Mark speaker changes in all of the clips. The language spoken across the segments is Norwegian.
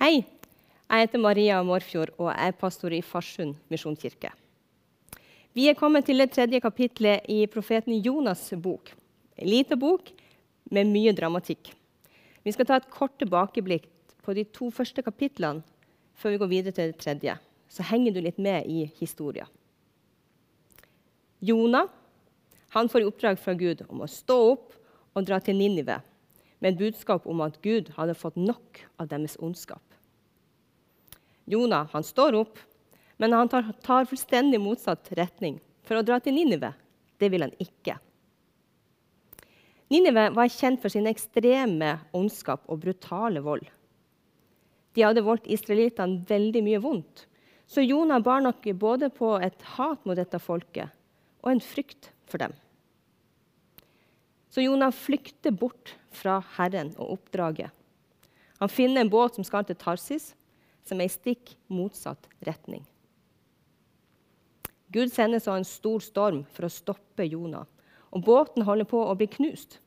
Speaker 1: Hei, jeg heter Maria Morfjord og er pastor i Farsund misjonskirke. Vi er kommet til det tredje kapitlet i profeten Jonas' bok. En liten bok med mye dramatikk. Vi skal ta et kort tilbakeblikk på de to første kapitlene før vi går videre til det tredje. Så henger du litt med i historien. Jonah han får i oppdrag fra Gud om å stå opp og dra til Ninive med et budskap om at Gud hadde fått nok av deres ondskap. Jonah han står opp, men han tar, tar fullstendig motsatt retning for å dra til Ninive. Det vil han ikke. Ninive var kjent for sin ekstreme ondskap og brutale vold. De hadde voldt israelittene veldig mye vondt, så Jonah bar nok både på et hat mot dette folket og en frykt for dem. Så Jonah flykter bort fra Herren og oppdraget. Han finner en båt som skal til Tarsis, som er i stikk motsatt retning. Gud sender så en stor storm for å stoppe Jonah, og båten holder på å bli knust.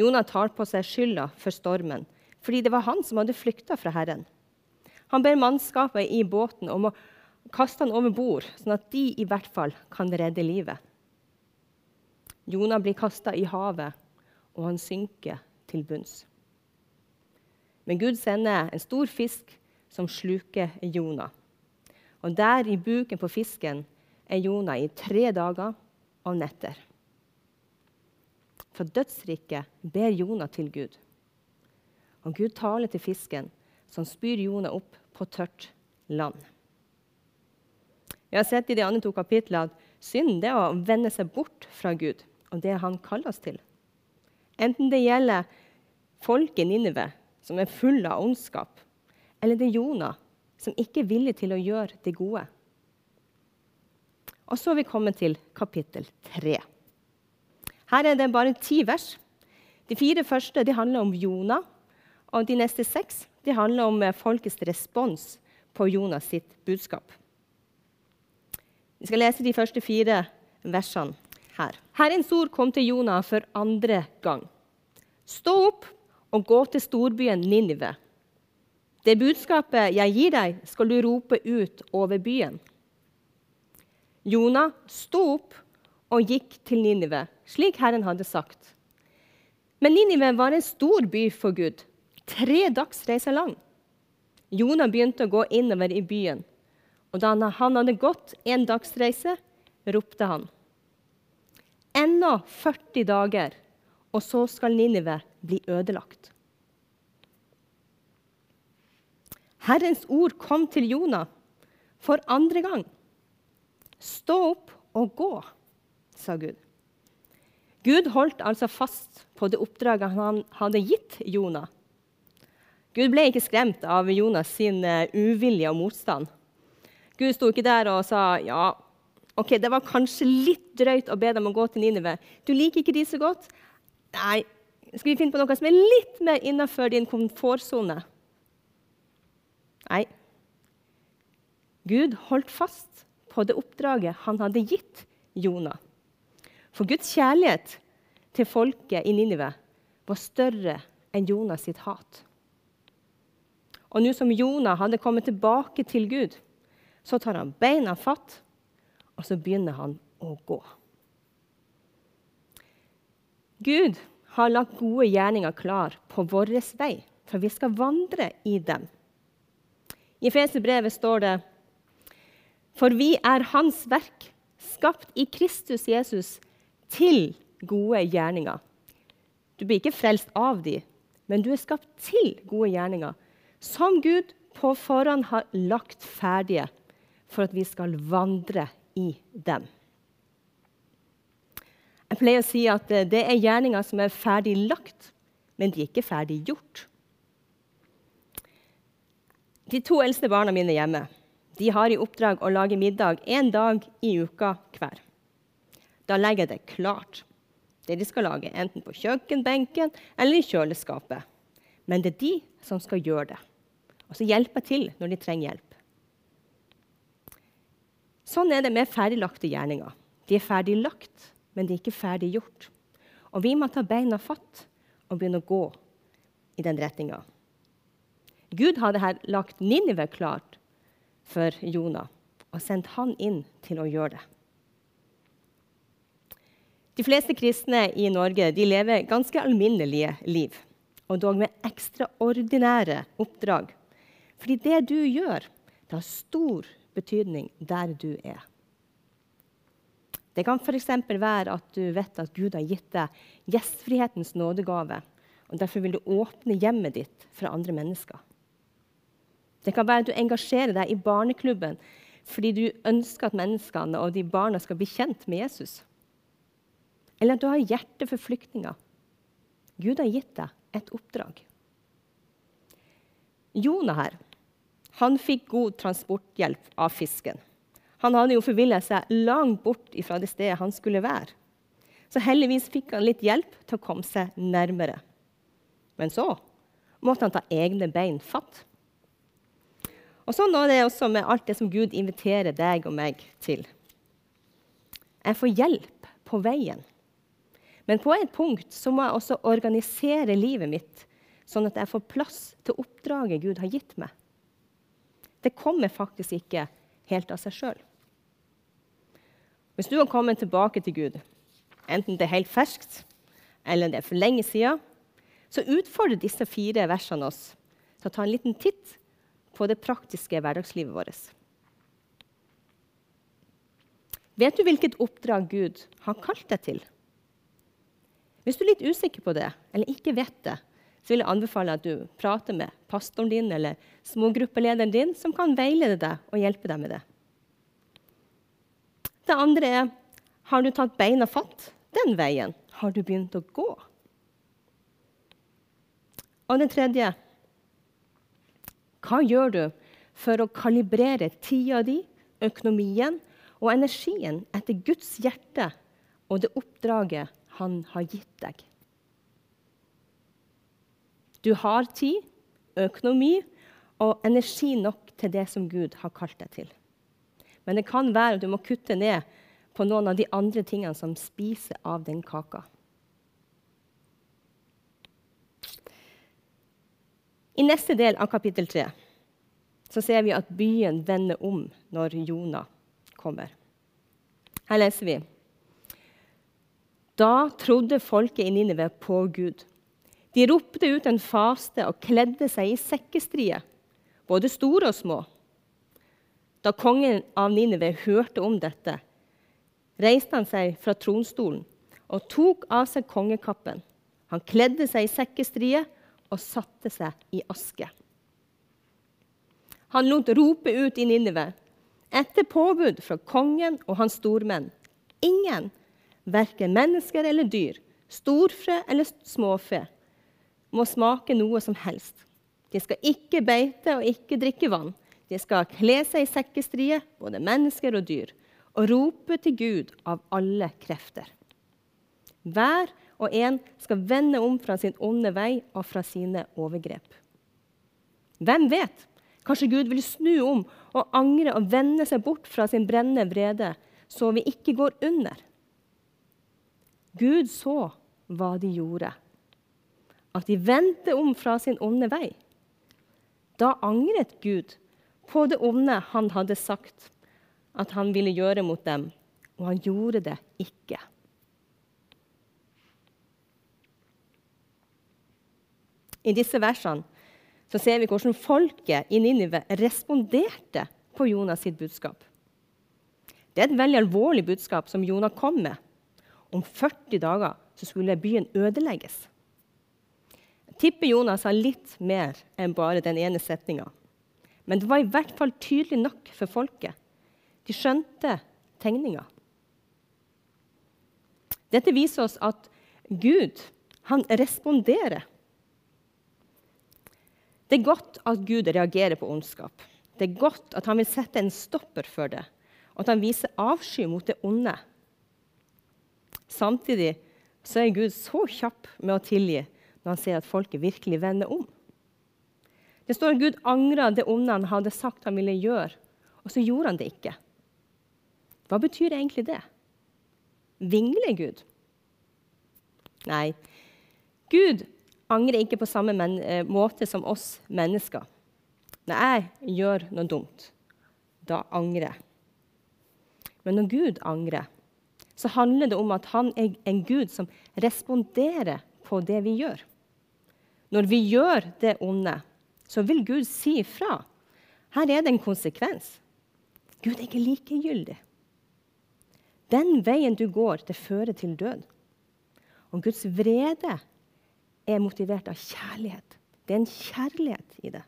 Speaker 1: Jonah tar på seg skylda for stormen fordi det var han som hadde flykta fra Herren. Han ber mannskapet i båten om å kaste han over bord, sånn at de i hvert fall kan redde livet. Jonah blir kasta i havet, og han synker til bunns. Men Gud sender en stor fisk som sluker Jonah. Og der i buken på fisken er Jonah i tre dager og netter. Fra dødsriket ber Jonah til Gud. Og Gud taler til fisken, som spyr Jonah opp på tørt land. Vi har sett i de andre to kapitlene at synd er å vende seg bort fra Gud og det han kaller oss til. Enten det gjelder folket Ninive, som er full av ondskap, eller det er Jonah, som ikke er villig til å gjøre det gode. Og så er vi kommet til kapittel tre. Her er det bare ti vers. De fire første de handler om Jonah, og de neste seks de handler om eh, folkets respons på Jonas sitt budskap. Vi skal lese de første fire versene her. Herrens ord kom til Jonah for andre gang. Stå opp og gå til storbyen Ninive det budskapet jeg gir deg, skal du rope ut over byen. Jonah sto opp og gikk til Ninive, slik Herren hadde sagt. Men Ninive var en stor by for Gud, tre dagsreiser lang. Jonah begynte å gå innover i byen, og da han hadde gått en dagsreise, ropte han. Ennå 40 dager, og så skal Ninive bli ødelagt. Herrens ord kom til Jonah for andre gang. Stå opp og gå, sa Gud. Gud holdt altså fast på det oppdraget han hadde gitt Jonah. Gud ble ikke skremt av Jonas sin eh, uvilje og motstand. Gud sto ikke der og sa ja, ok, det var kanskje litt drøyt å be dem å gå til Ninive. Du liker ikke de så godt? Nei, skal vi finne på noe som er litt mer innafor din komfortsone? Nei. Gud holdt fast på det oppdraget han hadde gitt Jonah. For Guds kjærlighet til folket i Ninive var større enn Jonas sitt hat. Og nå som Jonah hadde kommet tilbake til Gud, så tar han beina fatt, og så begynner han å gå. Gud har lagt gode gjerninger klar på vår vei, for vi skal vandre i dem. I Feserbrevet står det For vi er Hans verk, skapt i Kristus Jesus til gode gjerninger. Du blir ikke frelst av dem, men du er skapt til gode gjerninger, som Gud på forhånd har lagt ferdige for at vi skal vandre i dem. Jeg pleier å si at det er gjerninger som er ferdig lagt, men de er ikke ferdig gjort. De to eldste barna mine hjemme de har i oppdrag å lage middag én dag i uka hver. Da legger jeg det klart, det de skal lage, enten på kjøkkenbenken eller i kjøleskapet. Men det er de som skal gjøre det. Og så hjelper jeg til når de trenger hjelp. Sånn er det med ferdiglagte gjerninger. De er ferdiglagt, men de er ikke ferdiggjort. Og vi må ta beina fatt og begynne å gå i den retninga. Gud hadde her lagt Ninive klart for Jonah og sendt han inn til å gjøre det. De fleste kristne i Norge lever ganske alminnelige liv, og dog med ekstraordinære oppdrag. Fordi det du gjør, det har stor betydning der du er. Det kan f.eks. være at du vet at Gud har gitt deg gjestfrihetens nådegave. og Derfor vil du åpne hjemmet ditt for andre mennesker. Det kan være at du engasjerer deg i barneklubben fordi du ønsker at menneskene og de barna skal bli kjent med Jesus. Eller at du har hjerte for flyktninger. Gud har gitt deg et oppdrag. Jonah her, han fikk god transporthjelp av fisken. Han hadde jo forvilla seg langt bort fra det stedet han skulle være. Så heldigvis fikk han litt hjelp til å komme seg nærmere. Men så måtte han ta egne bein fatt. Og Sånn er det også med alt det som Gud inviterer deg og meg til. Jeg får hjelp på veien. Men på et punkt så må jeg også organisere livet mitt sånn at jeg får plass til oppdraget Gud har gitt meg. Det kommer faktisk ikke helt av seg sjøl. Hvis du har kommet tilbake til Gud, enten det er helt ferskt eller det er for lenge sida, så utfordrer disse fire versene oss til å ta en liten titt på det praktiske hverdagslivet vårt. Vet du hvilket oppdrag Gud har kalt deg til? Hvis du er litt usikker på det, eller ikke vet det, så vil jeg anbefale at du prater med pastoren din eller smågruppelederen din, som kan veilede deg og hjelpe deg med det. Det andre er har du tatt beina fatt den veien? Har du begynt å gå? Og det tredje hva gjør du for å kalibrere tida di, økonomien og energien etter Guds hjerte og det oppdraget han har gitt deg? Du har tid, økonomi og energi nok til det som Gud har kalt deg til. Men det kan være at du må kutte ned på noen av de andre tingene som spiser av den kaka. I neste del av kapittel 3 så ser vi at byen vender om når Jonah kommer. Her leser vi. Da trodde folket i Ninive på Gud. De ropte ut en faste og kledde seg i sekkestrie, både store og små. Da kongen av Ninive hørte om dette, reiste han seg fra tronstolen og tok av seg kongekappen. Han kledde seg i sekkestrie og satte seg i aske. Han lot rope ut i Ninive, etter påbud fra kongen og hans stormenn. Ingen, verken mennesker eller dyr, storfe eller småfe, må smake noe som helst. De skal ikke beite og ikke drikke vann. De skal kle seg i sekkestrie, både mennesker og dyr, og rope til Gud av alle krefter. Hver og en skal vende om fra sin onde vei og fra sine overgrep. Hvem vet? Kanskje Gud vil snu om og angre og vende seg bort fra sin brennende vrede, så vi ikke går under. Gud så hva de gjorde, at de vendte om fra sin onde vei. Da angret Gud på det onde han hadde sagt at han ville gjøre mot dem, og han gjorde det ikke. I disse versene så ser vi hvordan folket i Ninive responderte på Jonas sitt budskap. Det er et veldig alvorlig budskap som Jonah kom med. Om 40 dager så skulle byen ødelegges. Jeg tipper Jonas sa litt mer enn bare den ene setninga. Men det var i hvert fall tydelig nok for folket. De skjønte tegninga. Dette viser oss at Gud han responderer det er godt at Gud reagerer på ondskap. Det er godt at han vil sette en stopper for det, og at han viser avsky mot det onde. Samtidig så er Gud så kjapp med å tilgi når han ser at folket virkelig vender om. Det står at Gud angra det onde han hadde sagt han ville gjøre, og så gjorde han det ikke. Hva betyr egentlig det? Vingler Gud? Nei. Gud angrer ikke på samme eh, måte som oss mennesker. Når jeg gjør noe dumt, da angrer jeg. Men når Gud angrer, så handler det om at han er en Gud som responderer på det vi gjør. Når vi gjør det onde, så vil Gud si ifra. Her er det en konsekvens. Gud er ikke likegyldig. Den veien du går, det fører til død. Og Guds vrede er motivert av kjærlighet. Det er en kjærlighet i det.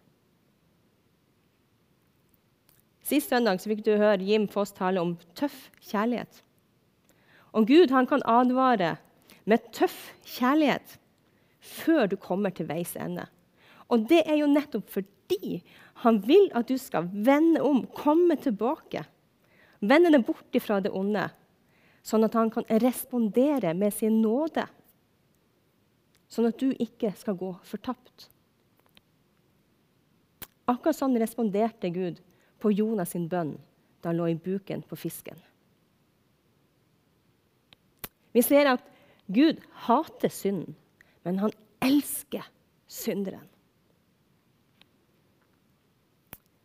Speaker 1: Sist søndag fikk du høre Jim Foss tale om tøff kjærlighet. Og Gud kan advare med tøff kjærlighet før du kommer til veis ende. Og det er jo nettopp fordi han vil at du skal vende om, komme tilbake. Vende deg bort fra det onde, sånn at han kan respondere med sin nåde. Sånn at du ikke skal gå fortapt. Akkurat sånn responderte Gud på Jonas sin bønn da han lå i buken på fisken. Vi ser at Gud hater synden, men han elsker synderen.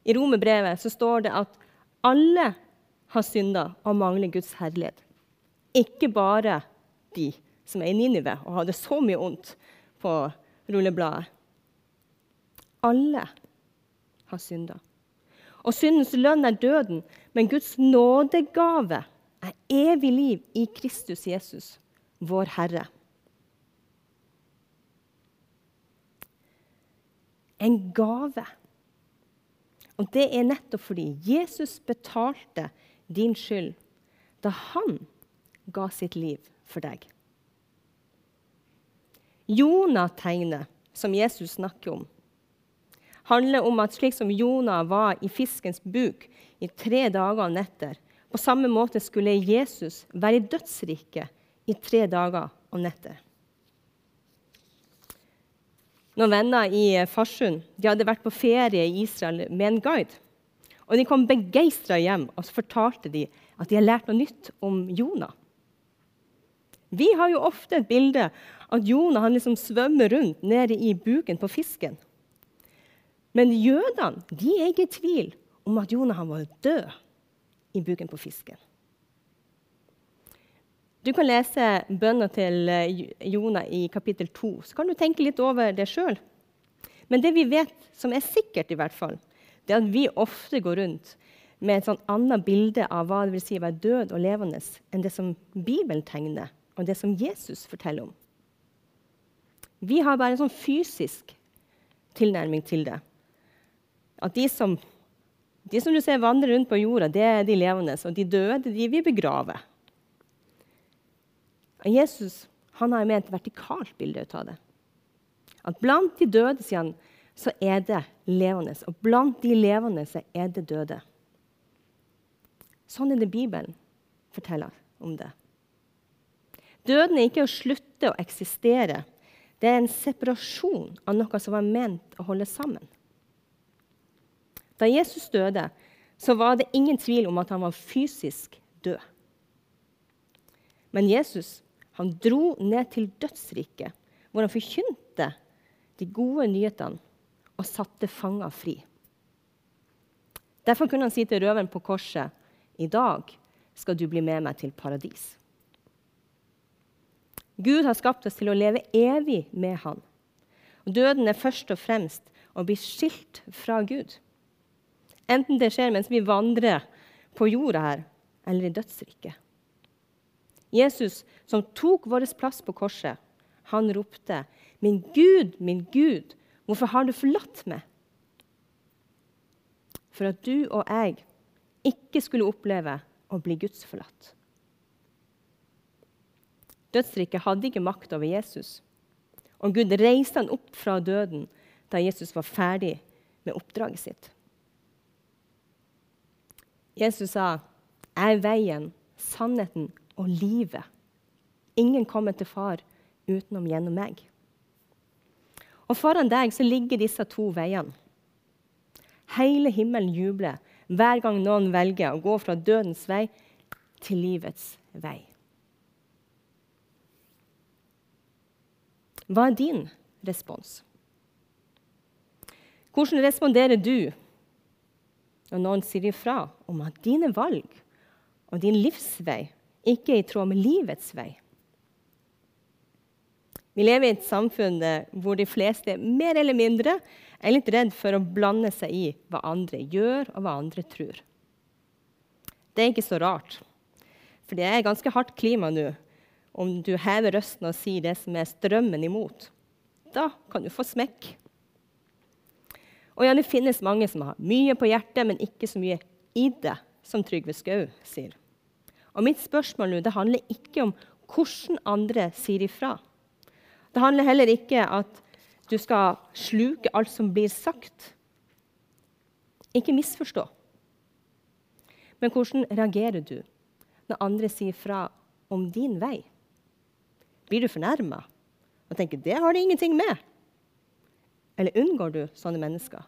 Speaker 1: I romerbrevet står det at alle har synda og mangler Guds herlighet. Ikke bare de som er i Ninive og hadde så mye ondt på rullebladet. Alle har synda. Og syndens lønn er døden, men Guds nådegave er evig liv i Kristus Jesus, vår Herre. En gave. Og det er nettopp fordi Jesus betalte din skyld da han ga sitt liv for deg. Jonah-tegnet som Jesus snakker om, handler om at slik som Jonah var i fiskens buk i tre dager og netter, på samme måte skulle Jesus være i dødsriket i tre dager og netter. Noen venner i Farsund hadde vært på ferie i Israel med en guide. Og De kom begeistra hjem og så fortalte de at de hadde lært noe nytt om Jonah. Vi har jo ofte et bilde at Jonah liksom svømmer rundt nede i buken på fisken. Men jødene de er ikke i tvil om at Jonah var død i buken på fisken. Du kan lese bønna til eh, Jonah i kapittel 2. Så kan du tenke litt over det sjøl. Men det vi vet, som er sikkert, i hvert fall, det er at vi ofte går rundt med et sånn annet bilde av hva det vil si å være død og levende, enn det som Bibelen tegner, og det som Jesus forteller om. Vi har bare en sånn fysisk tilnærming til det. At de som de som du ser vandre rundt på jorda, det er de levende. Og de døde de vi begraver. Jesus han har med et vertikalt bilde ut av det. At blant de døde, sier han, så er det levende. Og blant de levende så er det døde. Sånn er det Bibelen forteller om det. Døden er ikke å slutte å eksistere. Det er en separasjon av noe som var ment å holde sammen. Da Jesus døde, så var det ingen tvil om at han var fysisk død. Men Jesus han dro ned til dødsriket, hvor han forkynte de gode nyhetene og satte fanger fri. Derfor kunne han si til røveren på korset i dag skal du bli med meg til paradis. Gud har skapt oss til å leve evig med Han. Døden er først og fremst å bli skilt fra Gud. Enten det skjer mens vi vandrer på jorda her, eller i dødsriket. Jesus, som tok vår plass på korset, han ropte, 'Min Gud, min Gud, hvorfor har du forlatt meg?' For at du og jeg ikke skulle oppleve å bli gudsforlatt. Dødsriket hadde ikke makt over Jesus, og Gud reiste han opp fra døden da Jesus var ferdig med oppdraget sitt. Jesus sa, 'Jeg er veien, sannheten og livet.' Ingen kommer til far utenom gjennom meg. Og Foran deg så ligger disse to veiene. Hele himmelen jubler hver gang noen velger å gå fra dødens vei til livets vei. Hva er din respons? Hvordan responderer du når noen sier ifra om at dine valg og din livsvei ikke er i tråd med livets vei. Vi lever i et samfunn hvor de fleste mer eller mindre er litt redd for å blande seg i hva andre gjør, og hva andre tror. Det er ikke så rart, for det er ganske hardt klima nå om du hever røsten og sier det som er strømmen imot. Da kan du få smekk. Og ja, det finnes mange som har mye på hjertet, men ikke så mye i det, som Trygve Skau sier. Og mitt spørsmål nå det handler ikke om hvordan andre sier ifra. Det handler heller ikke at du skal sluke alt som blir sagt. Ikke misforstå. Men hvordan reagerer du når andre sier fra om din vei? Blir du fornærma og tenker 'det har det ingenting med'? Eller unngår du sånne mennesker?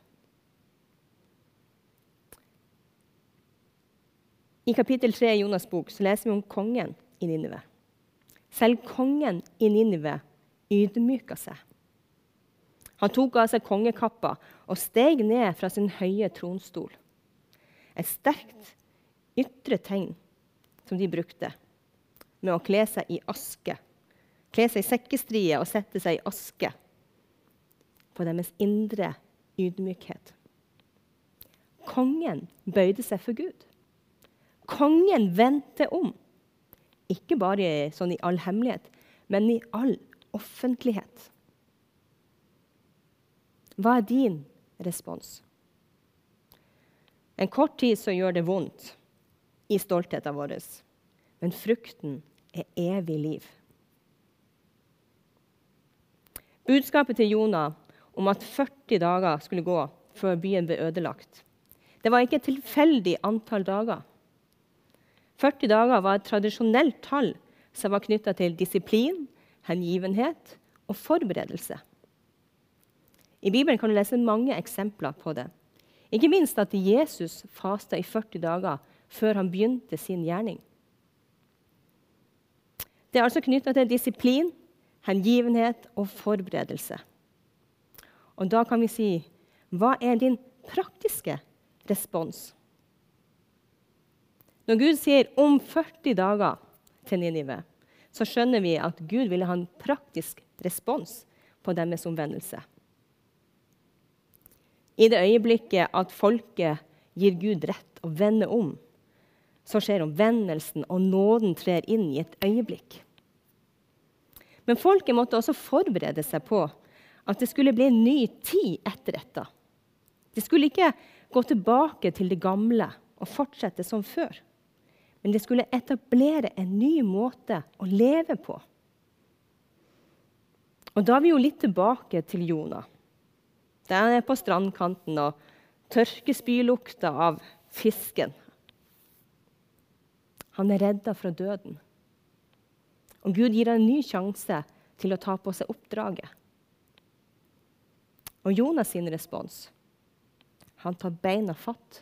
Speaker 1: I kapittel 3 i Jonas' bok så leser vi om kongen i Ninive. Selv kongen i Ninive ydmyka seg. Han tok av seg kongekappa og steg ned fra sin høye tronstol. Et sterkt ytre tegn som de brukte med å kle seg i aske. Kle seg i sekkestrie og sette seg i aske på deres indre ydmykhet. Kongen bøyde seg for Gud. Kongen vendte om. Ikke bare sånn i all hemmelighet, men i all offentlighet. Hva er din respons? En kort tid så gjør det vondt i stoltheten vår, men frukten er evig liv. Budskapet til Jonah om at 40 dager skulle gå før byen ble ødelagt, det var ikke et tilfeldig antall dager. 40 dager var et tradisjonelt tall som var knytta til disiplin, hengivenhet og forberedelse. I Bibelen kan du lese mange eksempler på det. Ikke minst at Jesus fasta i 40 dager før han begynte sin gjerning. Det er altså knytta til disiplin, hengivenhet og forberedelse. Og da kan vi si hva er din praktiske respons? Når Gud sier 'om 40 dager' til Ninive, så skjønner vi at Gud ville ha en praktisk respons på deres omvendelse. I det øyeblikket at folket gir Gud rett og vender om, så skjer omvendelsen, og nåden trer inn i et øyeblikk. Men folket måtte også forberede seg på at det skulle bli en ny tid etter dette. De skulle ikke gå tilbake til det gamle og fortsette som før men det skulle etablere en ny måte å leve på. Og Da er vi jo litt tilbake til Jonah. Han er på strandkanten og tørker spylukta av fisken. Han er redda fra døden. Og Gud gir en ny sjanse til å ta på seg oppdraget. Og Jonas sin respons Han tar beina fatt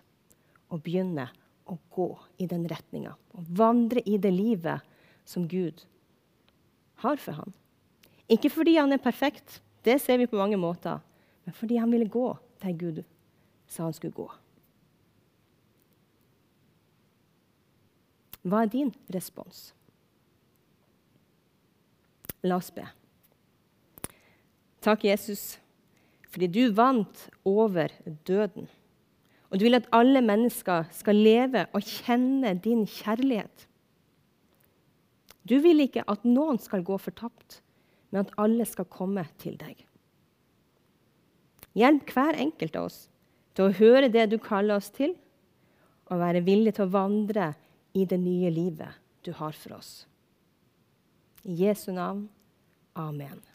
Speaker 1: og begynner å gå i den retninga. Å vandre i det livet som Gud har for ham. Ikke fordi han er perfekt, det ser vi på mange måter, men fordi han ville gå der Gud sa han skulle gå. Hva er din respons? La oss be. Takk, Jesus, fordi du vant over døden. Og du vil at alle mennesker skal leve og kjenne din kjærlighet. Du vil ikke at noen skal gå fortapt, men at alle skal komme til deg. Hjelp hver enkelt av oss til å høre det du kaller oss til, og være villig til å vandre i det nye livet du har for oss. I Jesu navn. Amen.